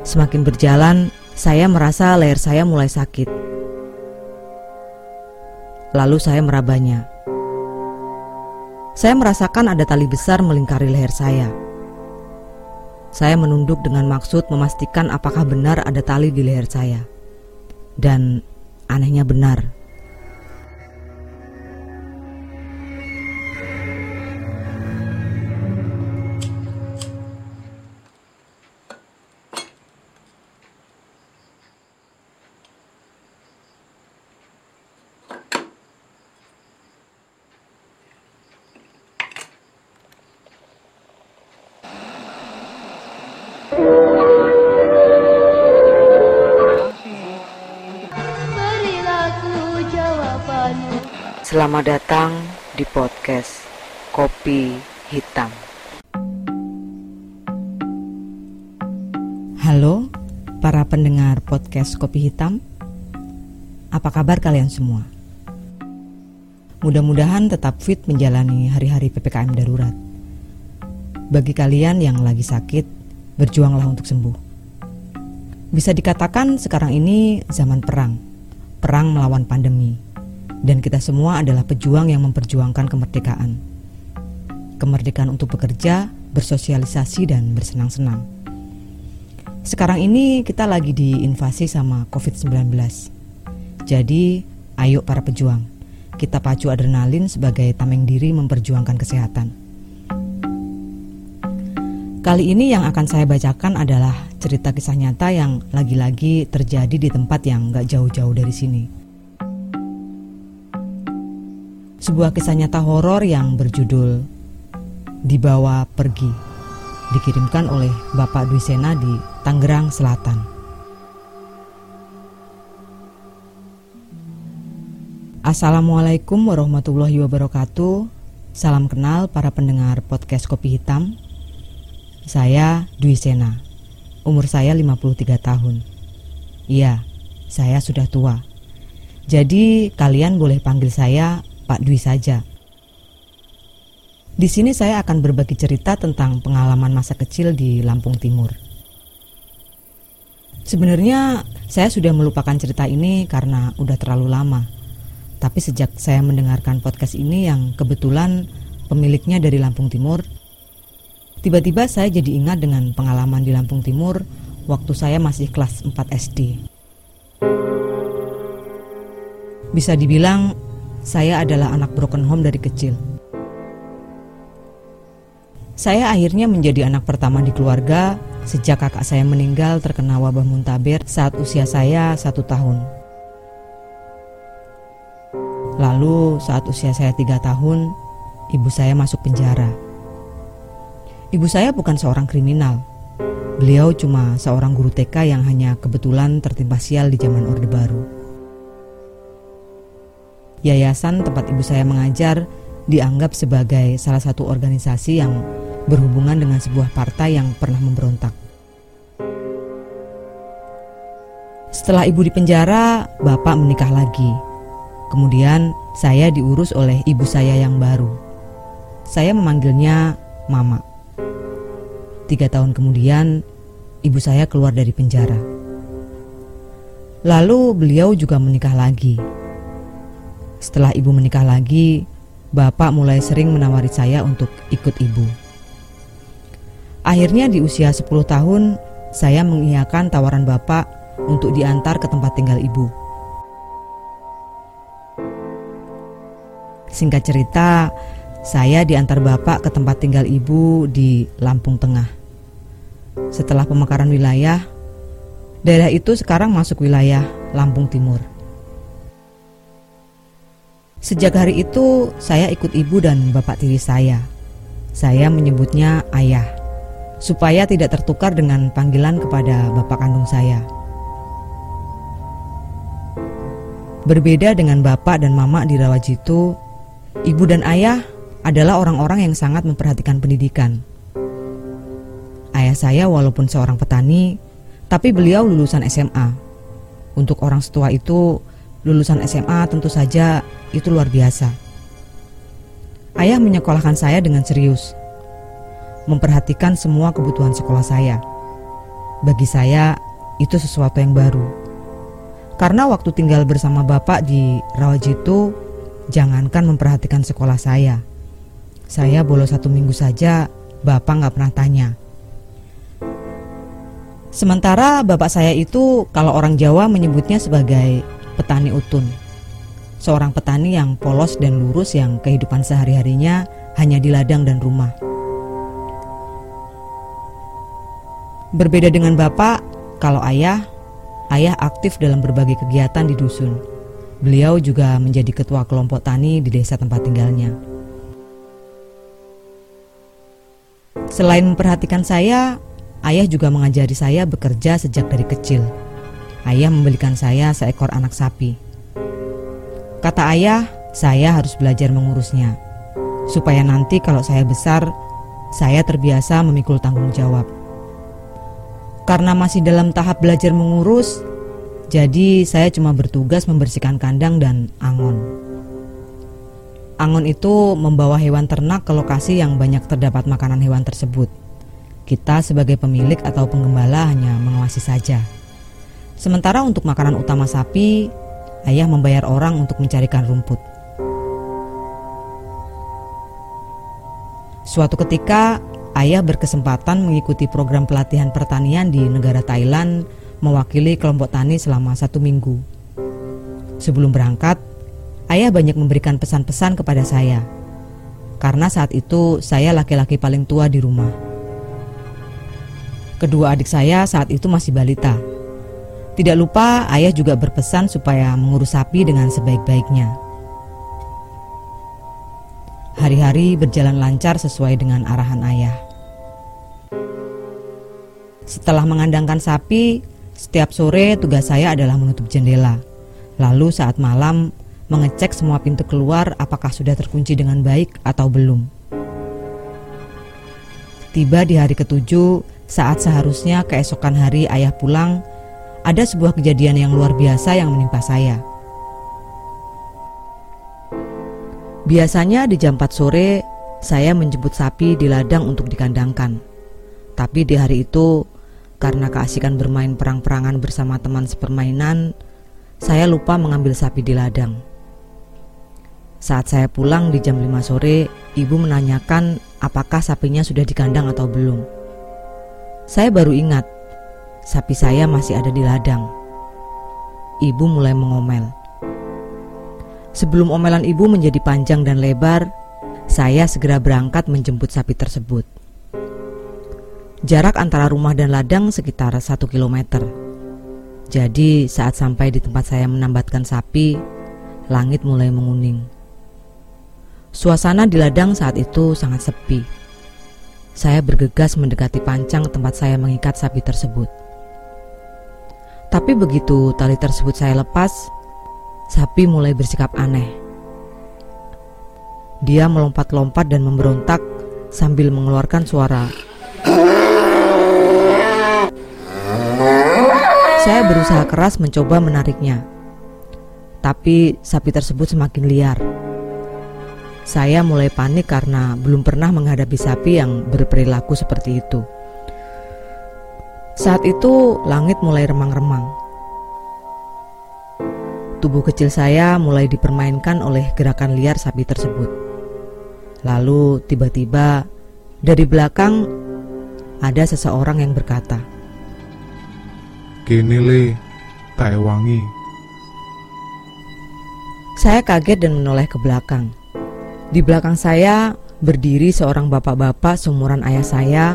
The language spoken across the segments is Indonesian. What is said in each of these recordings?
Semakin berjalan, saya merasa leher saya mulai sakit. Lalu saya merabanya. Saya merasakan ada tali besar melingkari leher saya. Saya menunduk dengan maksud memastikan apakah benar ada tali di leher saya. Dan anehnya benar. Selamat datang di podcast Kopi Hitam. Halo, para pendengar podcast Kopi Hitam. Apa kabar kalian semua? Mudah-mudahan tetap fit menjalani hari-hari PPKM darurat. Bagi kalian yang lagi sakit, berjuanglah untuk sembuh. Bisa dikatakan sekarang ini zaman perang, perang melawan pandemi dan kita semua adalah pejuang yang memperjuangkan kemerdekaan. Kemerdekaan untuk bekerja, bersosialisasi, dan bersenang-senang. Sekarang ini kita lagi diinvasi sama COVID-19. Jadi, ayo para pejuang, kita pacu adrenalin sebagai tameng diri memperjuangkan kesehatan. Kali ini yang akan saya bacakan adalah cerita kisah nyata yang lagi-lagi terjadi di tempat yang gak jauh-jauh dari sini. Sebuah kisah nyata horor yang berjudul Dibawa Pergi dikirimkan oleh Bapak Dwi Sena di Tangerang Selatan. Assalamualaikum warahmatullahi wabarakatuh. Salam kenal para pendengar podcast Kopi Hitam. Saya Dwi Sena. Umur saya 53 tahun. Iya, saya sudah tua. Jadi kalian boleh panggil saya Pak Dwi saja. Di sini saya akan berbagi cerita tentang pengalaman masa kecil di Lampung Timur. Sebenarnya saya sudah melupakan cerita ini karena udah terlalu lama. Tapi sejak saya mendengarkan podcast ini yang kebetulan pemiliknya dari Lampung Timur, tiba-tiba saya jadi ingat dengan pengalaman di Lampung Timur waktu saya masih kelas 4 SD. Bisa dibilang saya adalah anak broken home dari kecil. Saya akhirnya menjadi anak pertama di keluarga sejak kakak saya meninggal terkena wabah muntaber saat usia saya satu tahun. Lalu saat usia saya tiga tahun, ibu saya masuk penjara. Ibu saya bukan seorang kriminal. Beliau cuma seorang guru TK yang hanya kebetulan tertimpa sial di zaman Orde Baru. Yayasan tempat ibu saya mengajar dianggap sebagai salah satu organisasi yang berhubungan dengan sebuah partai yang pernah memberontak. Setelah ibu di penjara, bapak menikah lagi. Kemudian saya diurus oleh ibu saya yang baru. Saya memanggilnya Mama. Tiga tahun kemudian, ibu saya keluar dari penjara. Lalu beliau juga menikah lagi. Setelah ibu menikah lagi, bapak mulai sering menawari saya untuk ikut ibu. Akhirnya di usia 10 tahun, saya mengiyakan tawaran bapak untuk diantar ke tempat tinggal ibu. Singkat cerita, saya diantar bapak ke tempat tinggal ibu di Lampung Tengah. Setelah pemekaran wilayah, daerah itu sekarang masuk wilayah Lampung Timur. Sejak hari itu, saya ikut ibu dan bapak tiri saya. Saya menyebutnya ayah, supaya tidak tertukar dengan panggilan kepada bapak kandung saya. Berbeda dengan bapak dan mama di Rawajitu, ibu dan ayah adalah orang-orang yang sangat memperhatikan pendidikan. Ayah saya walaupun seorang petani, tapi beliau lulusan SMA. Untuk orang setua itu, lulusan SMA tentu saja itu luar biasa. Ayah menyekolahkan saya dengan serius, memperhatikan semua kebutuhan sekolah saya. Bagi saya, itu sesuatu yang baru. Karena waktu tinggal bersama bapak di Rawajitu, jangankan memperhatikan sekolah saya. Saya bolos satu minggu saja, bapak nggak pernah tanya. Sementara bapak saya itu kalau orang Jawa menyebutnya sebagai petani utun. Seorang petani yang polos dan lurus yang kehidupan sehari-harinya hanya di ladang dan rumah. Berbeda dengan bapak, kalau ayah, ayah aktif dalam berbagai kegiatan di dusun. Beliau juga menjadi ketua kelompok tani di desa tempat tinggalnya. Selain memperhatikan saya, ayah juga mengajari saya bekerja sejak dari kecil. Ayah membelikan saya seekor anak sapi. Kata ayah, saya harus belajar mengurusnya, supaya nanti kalau saya besar, saya terbiasa memikul tanggung jawab. Karena masih dalam tahap belajar mengurus, jadi saya cuma bertugas membersihkan kandang dan angon. Angon itu membawa hewan ternak ke lokasi yang banyak terdapat makanan hewan tersebut. Kita sebagai pemilik atau penggembala hanya mengawasi saja. Sementara untuk makanan utama sapi, ayah membayar orang untuk mencarikan rumput. Suatu ketika, ayah berkesempatan mengikuti program pelatihan pertanian di negara Thailand mewakili kelompok tani selama satu minggu. Sebelum berangkat, ayah banyak memberikan pesan-pesan kepada saya. Karena saat itu saya laki-laki paling tua di rumah. Kedua adik saya saat itu masih balita tidak lupa ayah juga berpesan supaya mengurus sapi dengan sebaik-baiknya. Hari-hari berjalan lancar sesuai dengan arahan ayah. Setelah mengandangkan sapi, setiap sore tugas saya adalah menutup jendela. Lalu saat malam mengecek semua pintu keluar apakah sudah terkunci dengan baik atau belum. Tiba di hari ketujuh, saat seharusnya keesokan hari ayah pulang, ada sebuah kejadian yang luar biasa yang menimpa saya. Biasanya di jam 4 sore, saya menjemput sapi di ladang untuk dikandangkan. Tapi di hari itu, karena keasikan bermain perang-perangan bersama teman sepermainan, saya lupa mengambil sapi di ladang. Saat saya pulang di jam 5 sore, ibu menanyakan apakah sapinya sudah dikandang atau belum. Saya baru ingat sapi saya masih ada di ladang. Ibu mulai mengomel. Sebelum omelan ibu menjadi panjang dan lebar, saya segera berangkat menjemput sapi tersebut. Jarak antara rumah dan ladang sekitar satu kilometer. Jadi saat sampai di tempat saya menambatkan sapi, langit mulai menguning. Suasana di ladang saat itu sangat sepi. Saya bergegas mendekati pancang tempat saya mengikat sapi tersebut. Tapi begitu tali tersebut saya lepas, sapi mulai bersikap aneh. Dia melompat-lompat dan memberontak sambil mengeluarkan suara. Saya berusaha keras mencoba menariknya. Tapi sapi tersebut semakin liar. Saya mulai panik karena belum pernah menghadapi sapi yang berperilaku seperti itu. Saat itu langit mulai remang-remang. Tubuh kecil saya mulai dipermainkan oleh gerakan liar sapi tersebut. Lalu tiba-tiba dari belakang ada seseorang yang berkata, Kini le, tak wangi. Saya kaget dan menoleh ke belakang. Di belakang saya berdiri seorang bapak-bapak seumuran ayah saya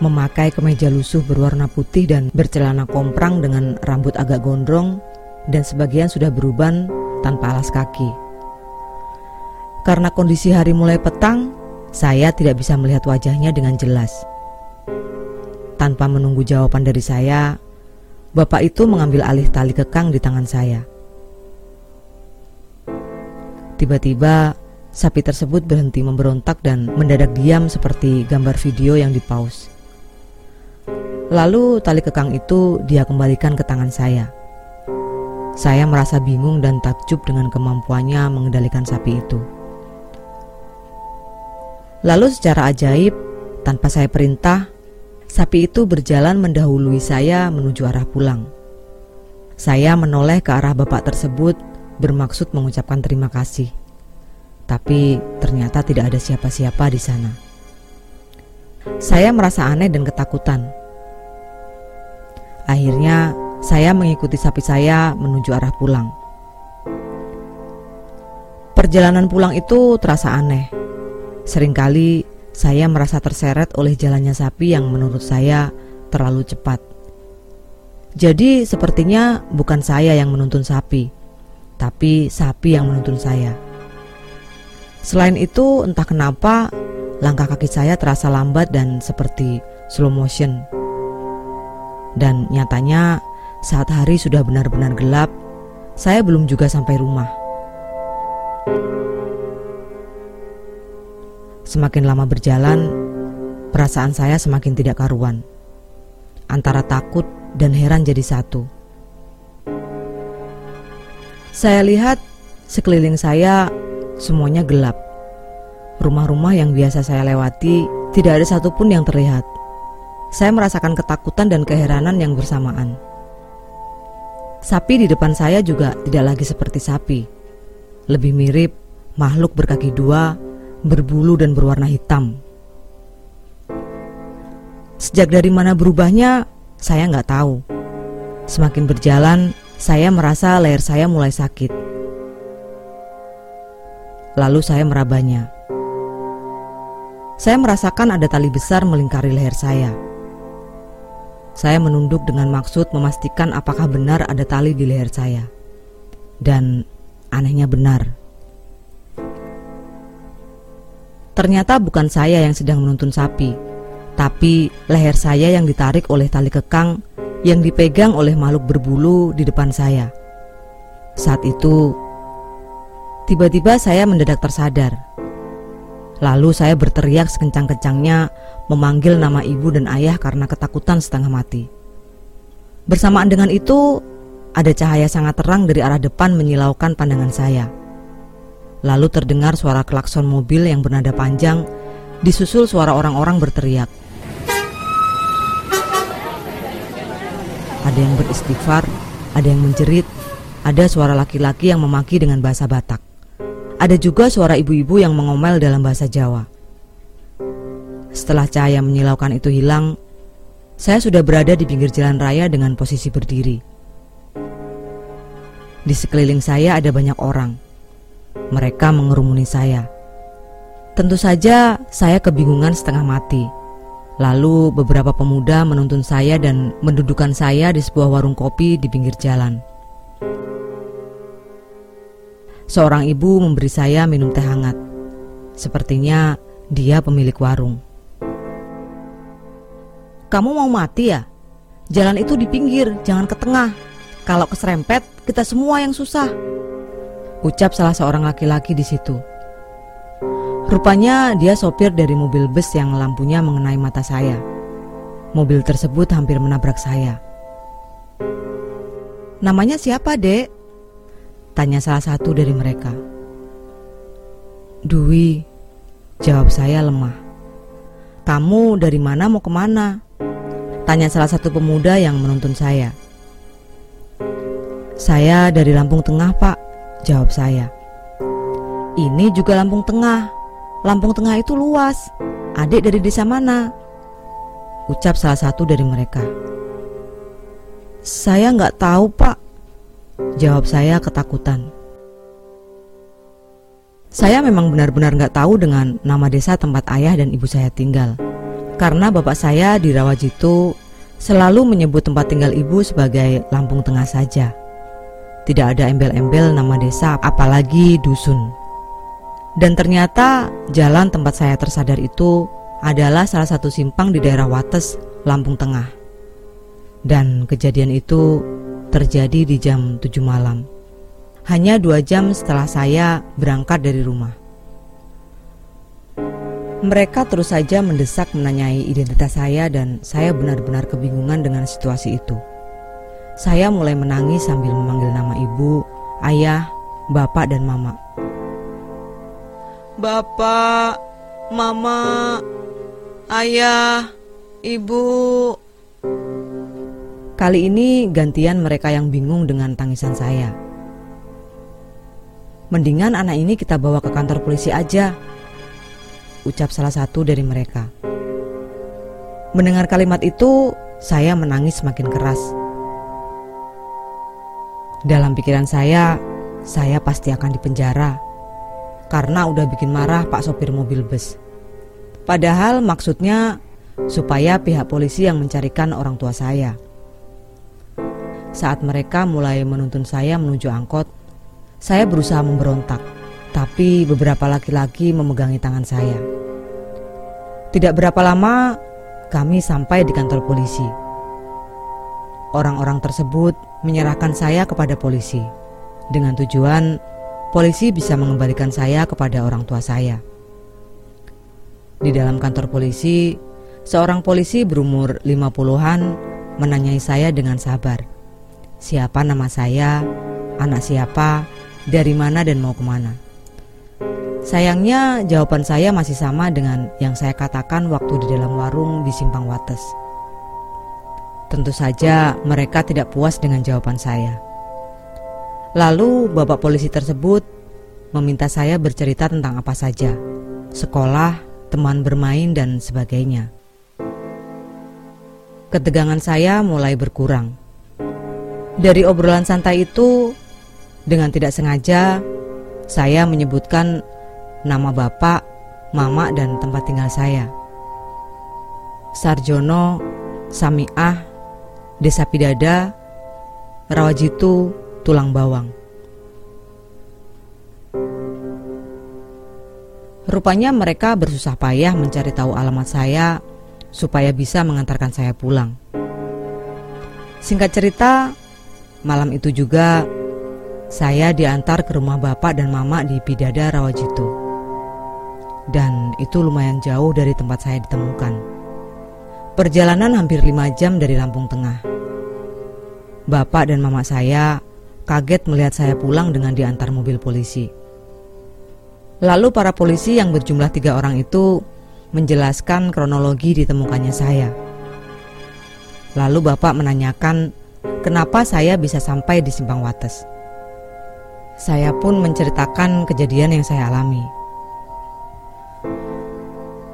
memakai kemeja lusuh berwarna putih dan bercelana komprang dengan rambut agak gondrong dan sebagian sudah beruban tanpa alas kaki. Karena kondisi hari mulai petang, saya tidak bisa melihat wajahnya dengan jelas. Tanpa menunggu jawaban dari saya, bapak itu mengambil alih tali kekang di tangan saya. Tiba-tiba, sapi tersebut berhenti memberontak dan mendadak diam seperti gambar video yang dipause. Lalu tali kekang itu dia kembalikan ke tangan saya. Saya merasa bingung dan takjub dengan kemampuannya mengendalikan sapi itu. Lalu secara ajaib, tanpa saya perintah, Sapi itu berjalan mendahului saya menuju arah pulang. Saya menoleh ke arah bapak tersebut bermaksud mengucapkan terima kasih. Tapi ternyata tidak ada siapa-siapa di sana. Saya merasa aneh dan ketakutan. Akhirnya, saya mengikuti sapi saya menuju arah pulang. Perjalanan pulang itu terasa aneh. Seringkali saya merasa terseret oleh jalannya sapi yang menurut saya terlalu cepat. Jadi, sepertinya bukan saya yang menuntun sapi, tapi sapi yang menuntun saya. Selain itu, entah kenapa langkah kaki saya terasa lambat dan seperti slow motion. Dan nyatanya, saat hari sudah benar-benar gelap, saya belum juga sampai rumah. Semakin lama berjalan, perasaan saya semakin tidak karuan. Antara takut dan heran jadi satu. Saya lihat sekeliling saya semuanya gelap. Rumah-rumah yang biasa saya lewati tidak ada satupun yang terlihat. Saya merasakan ketakutan dan keheranan yang bersamaan. Sapi di depan saya juga tidak lagi seperti sapi. Lebih mirip makhluk berkaki dua berbulu dan berwarna hitam. Sejak dari mana berubahnya, saya nggak tahu. Semakin berjalan, saya merasa leher saya mulai sakit. Lalu saya merabanya. Saya merasakan ada tali besar melingkari leher saya. Saya menunduk dengan maksud memastikan apakah benar ada tali di leher saya. Dan anehnya benar. Ternyata bukan saya yang sedang menuntun sapi, tapi leher saya yang ditarik oleh tali kekang yang dipegang oleh makhluk berbulu di depan saya. Saat itu, tiba-tiba saya mendadak tersadar. Lalu saya berteriak sekencang-kencangnya memanggil nama ibu dan ayah karena ketakutan setengah mati. Bersamaan dengan itu, ada cahaya sangat terang dari arah depan menyilaukan pandangan saya. Lalu terdengar suara klakson mobil yang bernada panjang, disusul suara orang-orang berteriak. Ada yang beristighfar, ada yang menjerit, ada suara laki-laki yang memaki dengan bahasa Batak. Ada juga suara ibu-ibu yang mengomel dalam bahasa Jawa. Setelah cahaya menyilaukan itu hilang, saya sudah berada di pinggir jalan raya dengan posisi berdiri. Di sekeliling saya ada banyak orang. Mereka mengerumuni saya. Tentu saja saya kebingungan setengah mati. Lalu beberapa pemuda menuntun saya dan mendudukan saya di sebuah warung kopi di pinggir jalan. Seorang ibu memberi saya minum teh hangat. Sepertinya dia pemilik warung. Kamu mau mati ya? Jalan itu di pinggir, jangan ke tengah. Kalau keserempet, kita semua yang susah ucap salah seorang laki-laki di situ. Rupanya dia sopir dari mobil bus yang lampunya mengenai mata saya. Mobil tersebut hampir menabrak saya. Namanya siapa, Dek? Tanya salah satu dari mereka. Dwi, jawab saya lemah. Kamu dari mana mau ke mana? Tanya salah satu pemuda yang menuntun saya. Saya dari Lampung Tengah, Pak. Jawab saya. Ini juga Lampung Tengah. Lampung Tengah itu luas. Adik dari desa mana? Ucap salah satu dari mereka. Saya nggak tahu pak. Jawab saya ketakutan. Saya memang benar-benar nggak tahu dengan nama desa tempat ayah dan ibu saya tinggal. Karena bapak saya di Rawajitu selalu menyebut tempat tinggal ibu sebagai Lampung Tengah saja. Tidak ada embel-embel nama desa, apalagi dusun. Dan ternyata jalan tempat saya tersadar itu adalah salah satu simpang di daerah Wates, Lampung Tengah. Dan kejadian itu terjadi di jam 7 malam. Hanya dua jam setelah saya berangkat dari rumah. Mereka terus saja mendesak menanyai identitas saya dan saya benar-benar kebingungan dengan situasi itu. Saya mulai menangis sambil memanggil nama ibu, ayah, bapak, dan mama. Bapak, mama, ayah, Ibu. Kali ini gantian mereka yang bingung dengan tangisan saya. Mendingan anak ini kita bawa ke kantor polisi aja. Ucap salah satu dari mereka. Mendengar kalimat itu, saya menangis semakin keras. Dalam pikiran saya, saya pasti akan dipenjara karena udah bikin marah Pak sopir mobil bus. Padahal maksudnya supaya pihak polisi yang mencarikan orang tua saya. Saat mereka mulai menuntun saya menuju angkot, saya berusaha memberontak, tapi beberapa laki-laki memegangi tangan saya. Tidak berapa lama, kami sampai di kantor polisi. Orang-orang tersebut menyerahkan saya kepada polisi dengan tujuan polisi bisa mengembalikan saya kepada orang tua saya. Di dalam kantor polisi, seorang polisi berumur 50-an menanyai saya dengan sabar. Siapa nama saya, anak siapa, dari mana dan mau ke mana. Sayangnya jawaban saya masih sama dengan yang saya katakan waktu di dalam warung di Simpang Wates. Tentu saja mereka tidak puas dengan jawaban saya. Lalu bapak polisi tersebut meminta saya bercerita tentang apa saja, sekolah, teman bermain, dan sebagainya. Ketegangan saya mulai berkurang. Dari obrolan santai itu, dengan tidak sengaja, saya menyebutkan nama bapak, mama, dan tempat tinggal saya. Sarjono, Samiah, Desa Pidada, Rawajitu, tulang bawang. Rupanya mereka bersusah payah mencari tahu alamat saya supaya bisa mengantarkan saya pulang. Singkat cerita, malam itu juga saya diantar ke rumah bapak dan mama di Pidada Rawajitu. Dan itu lumayan jauh dari tempat saya ditemukan. Perjalanan hampir lima jam dari Lampung Tengah. Bapak dan mama saya kaget melihat saya pulang dengan diantar mobil polisi. Lalu para polisi yang berjumlah tiga orang itu menjelaskan kronologi ditemukannya saya. Lalu bapak menanyakan kenapa saya bisa sampai di Simpang Wates. Saya pun menceritakan kejadian yang saya alami.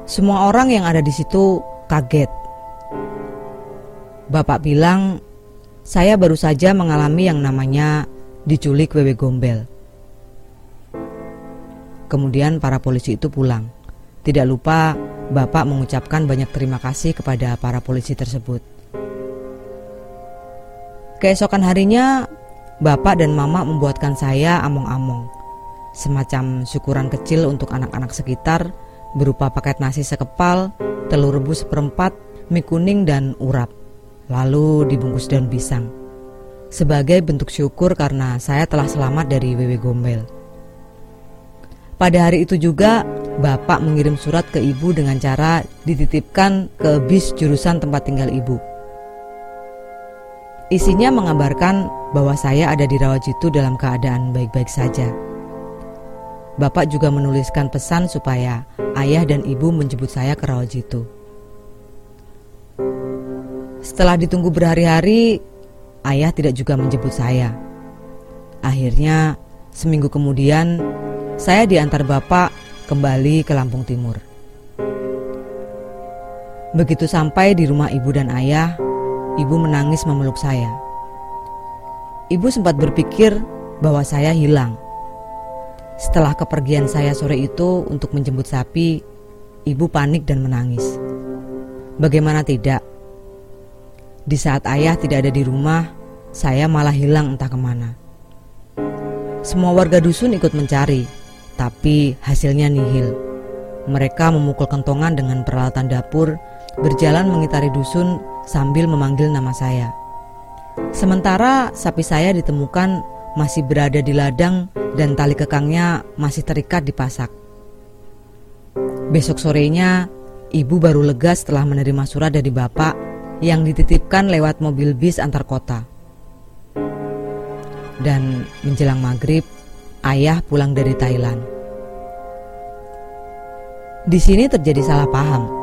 Semua orang yang ada di situ kaget. Bapak bilang saya baru saja mengalami yang namanya diculik Wewe Gombel. Kemudian para polisi itu pulang. Tidak lupa Bapak mengucapkan banyak terima kasih kepada para polisi tersebut. Keesokan harinya, Bapak dan Mama membuatkan saya among-among. Semacam syukuran kecil untuk anak-anak sekitar berupa paket nasi sekepal, telur rebus seperempat, mie kuning dan urap lalu dibungkus daun pisang. Sebagai bentuk syukur karena saya telah selamat dari Wewe Gombel. Pada hari itu juga, Bapak mengirim surat ke ibu dengan cara dititipkan ke bis jurusan tempat tinggal ibu. Isinya mengabarkan bahwa saya ada di Rawajitu dalam keadaan baik-baik saja. Bapak juga menuliskan pesan supaya ayah dan ibu menjemput saya ke Rawajitu. Setelah ditunggu berhari-hari, ayah tidak juga menjemput saya. Akhirnya, seminggu kemudian, saya diantar bapak kembali ke Lampung Timur. Begitu sampai di rumah ibu dan ayah, ibu menangis memeluk saya. Ibu sempat berpikir bahwa saya hilang. Setelah kepergian saya sore itu untuk menjemput sapi, ibu panik dan menangis. Bagaimana tidak, di saat ayah tidak ada di rumah, saya malah hilang entah ke mana. Semua warga dusun ikut mencari, tapi hasilnya nihil. Mereka memukul kentongan dengan peralatan dapur, berjalan mengitari dusun sambil memanggil nama saya. Sementara sapi saya ditemukan masih berada di ladang dan tali kekangnya masih terikat di pasak. Besok sorenya, ibu baru lega setelah menerima surat dari bapak yang dititipkan lewat mobil bis antar kota. Dan menjelang maghrib, ayah pulang dari Thailand. Di sini terjadi salah paham.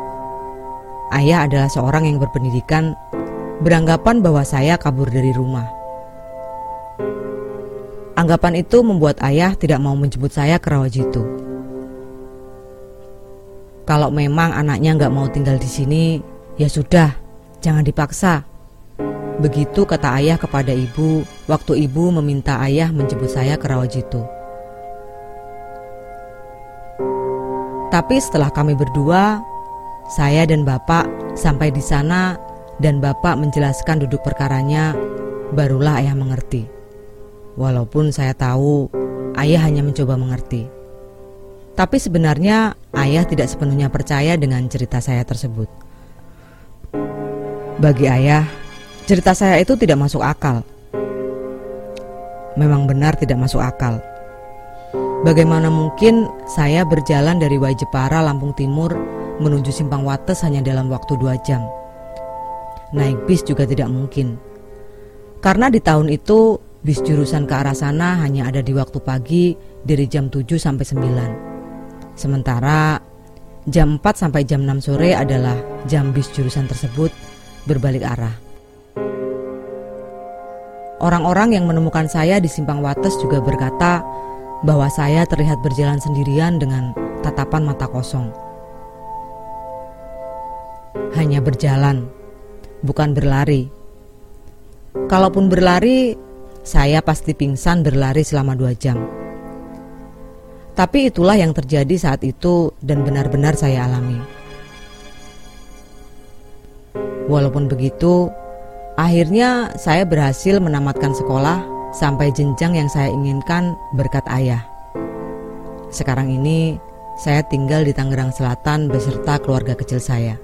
Ayah adalah seorang yang berpendidikan, beranggapan bahwa saya kabur dari rumah. Anggapan itu membuat ayah tidak mau menjemput saya ke Rawajitu. Kalau memang anaknya nggak mau tinggal di sini, ya sudah, jangan dipaksa. Begitu kata ayah kepada ibu waktu ibu meminta ayah menjemput saya ke Rawajitu. Tapi setelah kami berdua, saya dan bapak sampai di sana dan bapak menjelaskan duduk perkaranya, barulah ayah mengerti. Walaupun saya tahu ayah hanya mencoba mengerti. Tapi sebenarnya ayah tidak sepenuhnya percaya dengan cerita saya tersebut. Bagi ayah, Cerita saya itu tidak masuk akal. Memang benar tidak masuk akal. Bagaimana mungkin saya berjalan dari Wajepara, Lampung Timur menuju Simpang Wates hanya dalam waktu dua jam? Naik bis juga tidak mungkin. Karena di tahun itu bis jurusan ke arah sana hanya ada di waktu pagi dari jam 7 sampai 9. Sementara jam 4 sampai jam 6 sore adalah jam bis jurusan tersebut berbalik arah. Orang-orang yang menemukan saya di Simpang Wates juga berkata bahwa saya terlihat berjalan sendirian dengan tatapan mata kosong. Hanya berjalan, bukan berlari. Kalaupun berlari, saya pasti pingsan berlari selama dua jam. Tapi itulah yang terjadi saat itu dan benar-benar saya alami. Walaupun begitu, Akhirnya saya berhasil menamatkan sekolah sampai jenjang yang saya inginkan berkat ayah. Sekarang ini saya tinggal di Tangerang Selatan beserta keluarga kecil saya.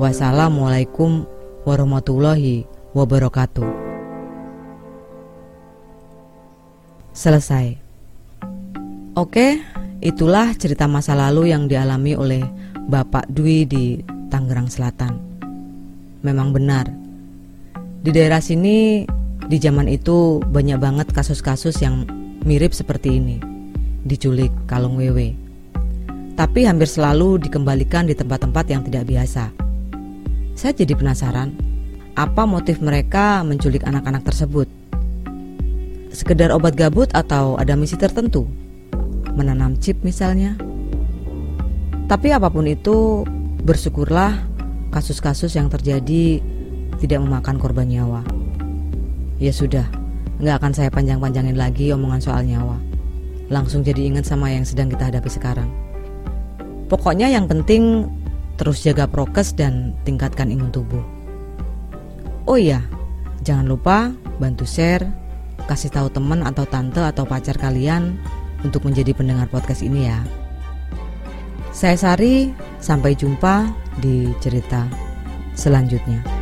Wassalamualaikum warahmatullahi wabarakatuh. Selesai. Oke, itulah cerita masa lalu yang dialami oleh Bapak Dwi di Tangerang Selatan memang benar. Di daerah sini di zaman itu banyak banget kasus-kasus yang mirip seperti ini. Diculik kalung wewe. Tapi hampir selalu dikembalikan di tempat-tempat yang tidak biasa. Saya jadi penasaran, apa motif mereka menculik anak-anak tersebut? Sekedar obat gabut atau ada misi tertentu? Menanam chip misalnya? Tapi apa pun itu, bersyukurlah kasus-kasus yang terjadi tidak memakan korban nyawa. Ya sudah, nggak akan saya panjang-panjangin lagi omongan soal nyawa. Langsung jadi ingat sama yang sedang kita hadapi sekarang. Pokoknya yang penting terus jaga prokes dan tingkatkan imun tubuh. Oh iya, jangan lupa bantu share, kasih tahu teman atau tante atau pacar kalian untuk menjadi pendengar podcast ini ya. Saya Sari, sampai jumpa di cerita selanjutnya.